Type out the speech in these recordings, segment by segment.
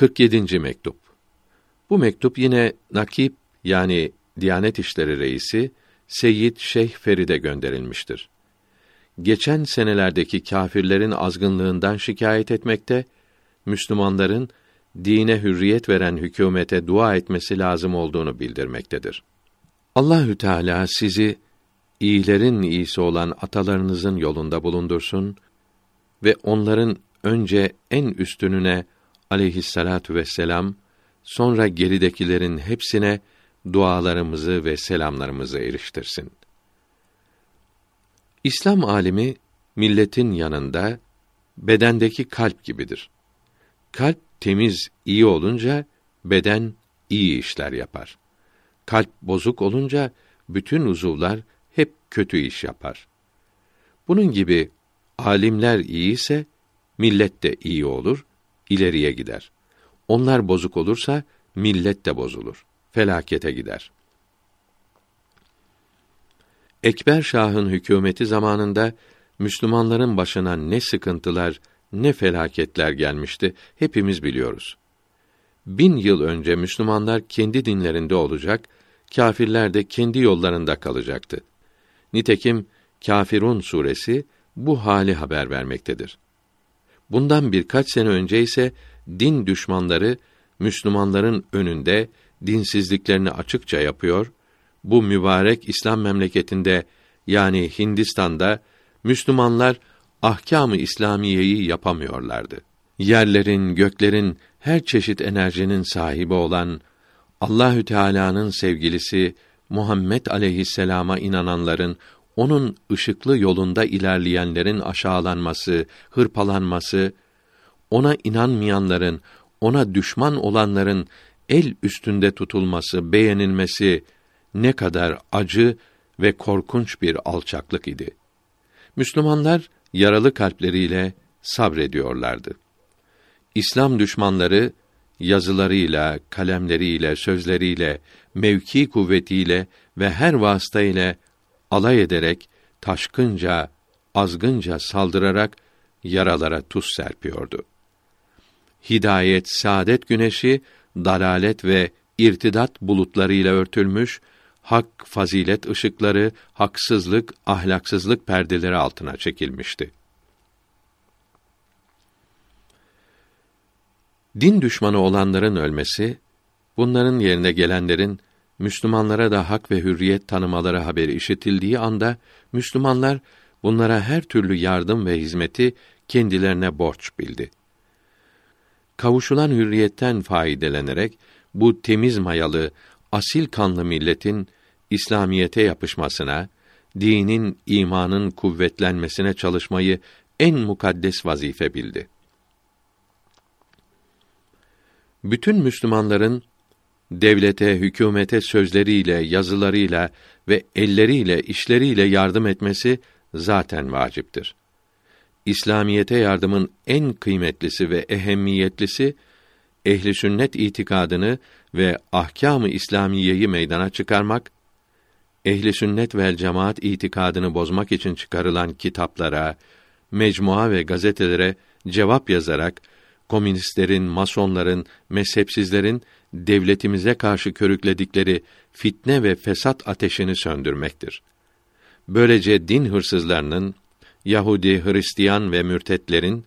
47. mektup. Bu mektup yine Nakip yani Diyanet İşleri Reisi Seyyid Şeyh Ferid'e gönderilmiştir. Geçen senelerdeki kâfirlerin azgınlığından şikayet etmekte, Müslümanların dine hürriyet veren hükümete dua etmesi lazım olduğunu bildirmektedir. Allahü Teala sizi iyilerin iyisi olan atalarınızın yolunda bulundursun ve onların önce en üstününe aleyhissalatu vesselam sonra geridekilerin hepsine dualarımızı ve selamlarımızı eriştirsin. İslam alimi milletin yanında bedendeki kalp gibidir. Kalp temiz, iyi olunca beden iyi işler yapar. Kalp bozuk olunca bütün uzuvlar hep kötü iş yapar. Bunun gibi alimler iyi ise millet de iyi olur, ileriye gider. Onlar bozuk olursa millet de bozulur, felakete gider. Ekber Şah'ın hükümeti zamanında Müslümanların başına ne sıkıntılar, ne felaketler gelmişti hepimiz biliyoruz. Bin yıl önce Müslümanlar kendi dinlerinde olacak, kâfirler de kendi yollarında kalacaktı. Nitekim Kâfirun suresi bu hali haber vermektedir. Bundan birkaç sene önce ise din düşmanları Müslümanların önünde dinsizliklerini açıkça yapıyor, bu mübarek İslam memleketinde yani Hindistan'da Müslümanlar ahkâm-ı İslamiyeyi yapamıyorlardı. Yerlerin, göklerin her çeşit enerjinin sahibi olan Allahü Teala'nın sevgilisi Muhammed aleyhisselama inananların onun ışıklı yolunda ilerleyenlerin aşağılanması, hırpalanması, ona inanmayanların, ona düşman olanların el üstünde tutulması, beğenilmesi ne kadar acı ve korkunç bir alçaklık idi. Müslümanlar yaralı kalpleriyle sabrediyorlardı. İslam düşmanları yazılarıyla, kalemleriyle, sözleriyle, mevki kuvvetiyle ve her vasıta ile alay ederek taşkınca, azgınca saldırarak yaralara tuz serpiyordu. Hidayet, saadet güneşi dalalet ve irtidat bulutlarıyla örtülmüş, hak, fazilet ışıkları, haksızlık, ahlaksızlık perdeleri altına çekilmişti. Din düşmanı olanların ölmesi, bunların yerine gelenlerin Müslümanlara da hak ve hürriyet tanımaları haberi işitildiği anda Müslümanlar bunlara her türlü yardım ve hizmeti kendilerine borç bildi. Kavuşulan hürriyetten faydelenerek bu temiz mayalı, asil kanlı milletin İslamiyete yapışmasına, dinin, imanın kuvvetlenmesine çalışmayı en mukaddes vazife bildi. Bütün Müslümanların devlete, hükümete sözleriyle, yazılarıyla ve elleriyle, işleriyle yardım etmesi zaten vaciptir. İslamiyete yardımın en kıymetlisi ve ehemmiyetlisi ehli sünnet itikadını ve ahkâm-ı İslamiyeyi meydana çıkarmak, ehli sünnet vel cemaat itikadını bozmak için çıkarılan kitaplara, mecmua ve gazetelere cevap yazarak komünistlerin, masonların, mezhepsizlerin devletimize karşı körükledikleri fitne ve fesat ateşini söndürmektir. Böylece din hırsızlarının, Yahudi, Hristiyan ve mürtetlerin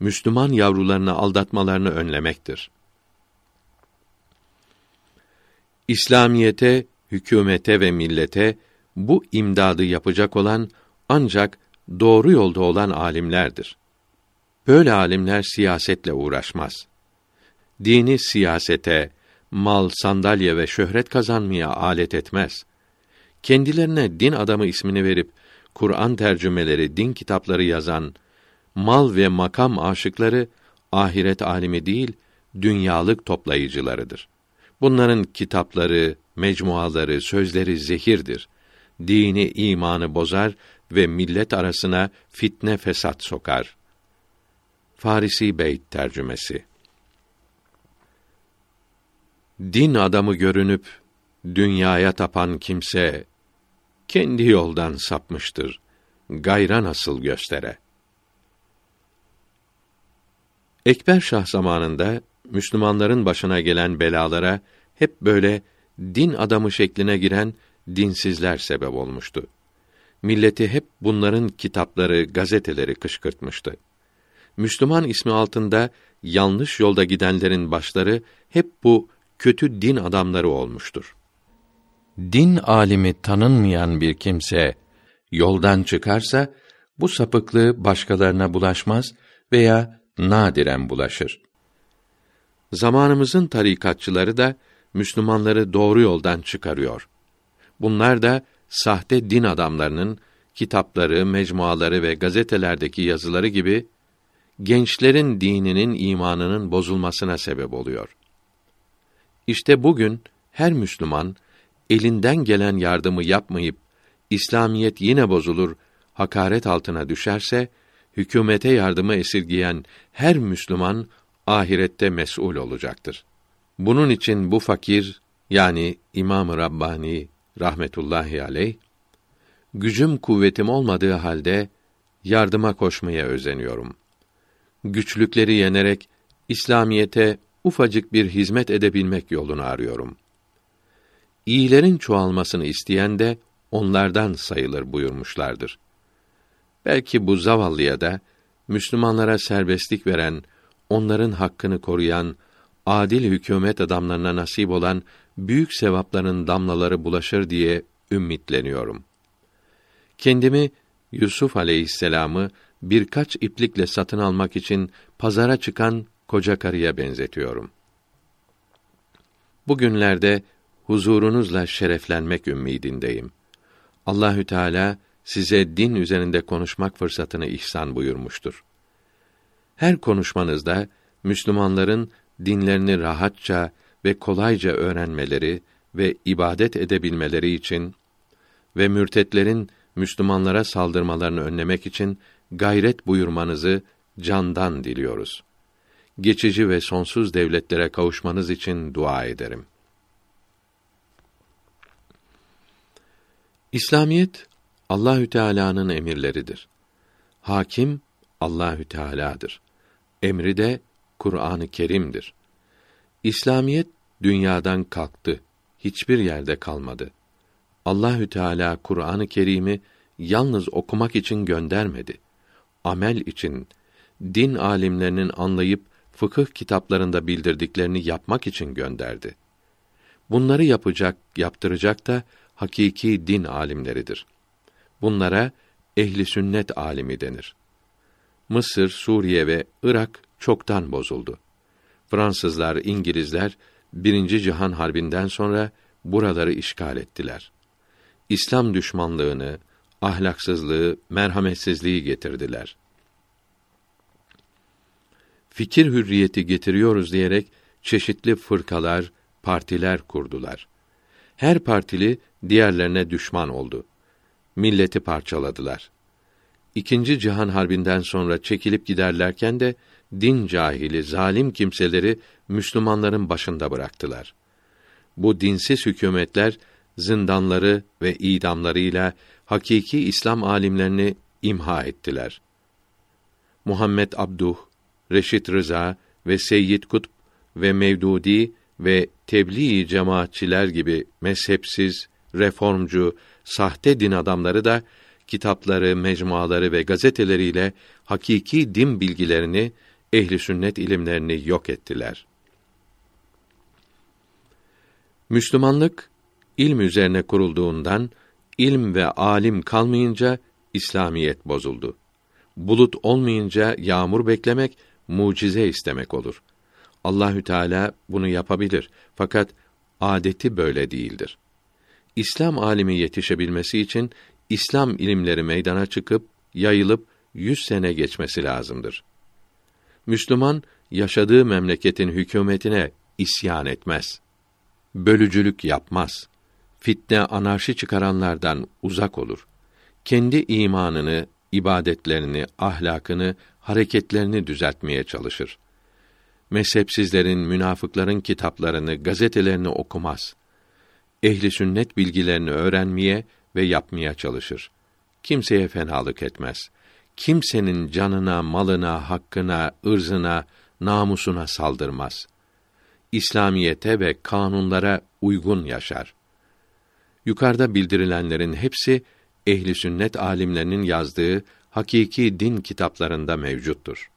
Müslüman yavrularını aldatmalarını önlemektir. İslamiyete, hükümete ve millete bu imdadı yapacak olan ancak doğru yolda olan alimlerdir. Böyle alimler siyasetle uğraşmaz. Dini siyasete, mal, sandalye ve şöhret kazanmaya alet etmez. Kendilerine din adamı ismini verip Kur'an tercümeleri, din kitapları yazan mal ve makam aşıkları ahiret alimi değil, dünyalık toplayıcılarıdır. Bunların kitapları, mecmuaları, sözleri zehirdir. Dini, imanı bozar ve millet arasına fitne fesat sokar. Farisi Beyt tercümesi Din adamı görünüp dünyaya tapan kimse kendi yoldan sapmıştır. Gayra nasıl göstere? Ekber Şah zamanında Müslümanların başına gelen belalara hep böyle din adamı şekline giren dinsizler sebep olmuştu. Milleti hep bunların kitapları, gazeteleri kışkırtmıştı. Müslüman ismi altında yanlış yolda gidenlerin başları hep bu kötü din adamları olmuştur. Din alimi tanınmayan bir kimse yoldan çıkarsa bu sapıklığı başkalarına bulaşmaz veya nadiren bulaşır. Zamanımızın tarikatçıları da Müslümanları doğru yoldan çıkarıyor. Bunlar da sahte din adamlarının kitapları, mecmuaları ve gazetelerdeki yazıları gibi gençlerin dininin, imanının bozulmasına sebep oluyor. İşte bugün her Müslüman elinden gelen yardımı yapmayıp İslamiyet yine bozulur, hakaret altına düşerse hükümete yardımı esirgiyen her Müslüman ahirette mesul olacaktır. Bunun için bu fakir yani İmam-ı Rabbani rahmetullahi aleyh gücüm kuvvetim olmadığı halde yardıma koşmaya özeniyorum. Güçlükleri yenerek İslamiyete ufacık bir hizmet edebilmek yolunu arıyorum. İyilerin çoğalmasını isteyen de onlardan sayılır buyurmuşlardır. Belki bu zavallıya da Müslümanlara serbestlik veren, onların hakkını koruyan, adil hükümet adamlarına nasip olan büyük sevapların damlaları bulaşır diye ümmitleniyorum. Kendimi Yusuf aleyhisselamı birkaç iplikle satın almak için pazara çıkan koca karıya benzetiyorum. Bugünlerde huzurunuzla şereflenmek ümidindeyim. Allahü Teala size din üzerinde konuşmak fırsatını ihsan buyurmuştur. Her konuşmanızda Müslümanların dinlerini rahatça ve kolayca öğrenmeleri ve ibadet edebilmeleri için ve mürtetlerin Müslümanlara saldırmalarını önlemek için gayret buyurmanızı candan diliyoruz. Geçici ve sonsuz devletlere kavuşmanız için dua ederim. İslamiyet Allahü Teala'nın emirleridir. Hakim Allahü Teala'dır. Emri de Kur'an-ı Kerim'dir. İslamiyet dünyadan kalktı. Hiçbir yerde kalmadı. Allahü Teala Kur'an-ı Kerim'i yalnız okumak için göndermedi. Amel için, din alimlerinin anlayıp fıkıh kitaplarında bildirdiklerini yapmak için gönderdi. Bunları yapacak, yaptıracak da hakiki din alimleridir. Bunlara ehli sünnet alimi denir. Mısır, Suriye ve Irak çoktan bozuldu. Fransızlar, İngilizler birinci Cihan Harbi'nden sonra buraları işgal ettiler. İslam düşmanlığını, ahlaksızlığı, merhametsizliği getirdiler. Fikir hürriyeti getiriyoruz diyerek çeşitli fırkalar, partiler kurdular. Her partili diğerlerine düşman oldu. Milleti parçaladılar. İkinci Cihan Harbi'nden sonra çekilip giderlerken de din cahili, zalim kimseleri Müslümanların başında bıraktılar. Bu dinsiz hükümetler zindanları ve idamlarıyla hakiki İslam alimlerini imha ettiler. Muhammed Abduh, Reşit Rıza ve Seyyid Kutb ve Mevdudi ve tebliğ cemaatçiler gibi mezhepsiz, reformcu, sahte din adamları da kitapları, mecmuaları ve gazeteleriyle hakiki din bilgilerini, ehli sünnet ilimlerini yok ettiler. Müslümanlık ilm üzerine kurulduğundan ilm ve alim kalmayınca İslamiyet bozuldu. Bulut olmayınca yağmur beklemek mucize istemek olur. Allahü Teala bunu yapabilir fakat adeti böyle değildir. İslam alimi yetişebilmesi için İslam ilimleri meydana çıkıp yayılıp yüz sene geçmesi lazımdır. Müslüman yaşadığı memleketin hükümetine isyan etmez. Bölücülük yapmaz. Fitne anarşi çıkaranlardan uzak olur. Kendi imanını, ibadetlerini, ahlakını, hareketlerini düzeltmeye çalışır. Mezhepsizlerin, münafıkların kitaplarını, gazetelerini okumaz. Ehli sünnet bilgilerini öğrenmeye ve yapmaya çalışır. Kimseye fenalık etmez. Kimsenin canına, malına, hakkına, ırzına, namusuna saldırmaz.'' İslamiyete ve kanunlara uygun yaşar. Yukarıda bildirilenlerin hepsi ehli sünnet alimlerinin yazdığı hakiki din kitaplarında mevcuttur.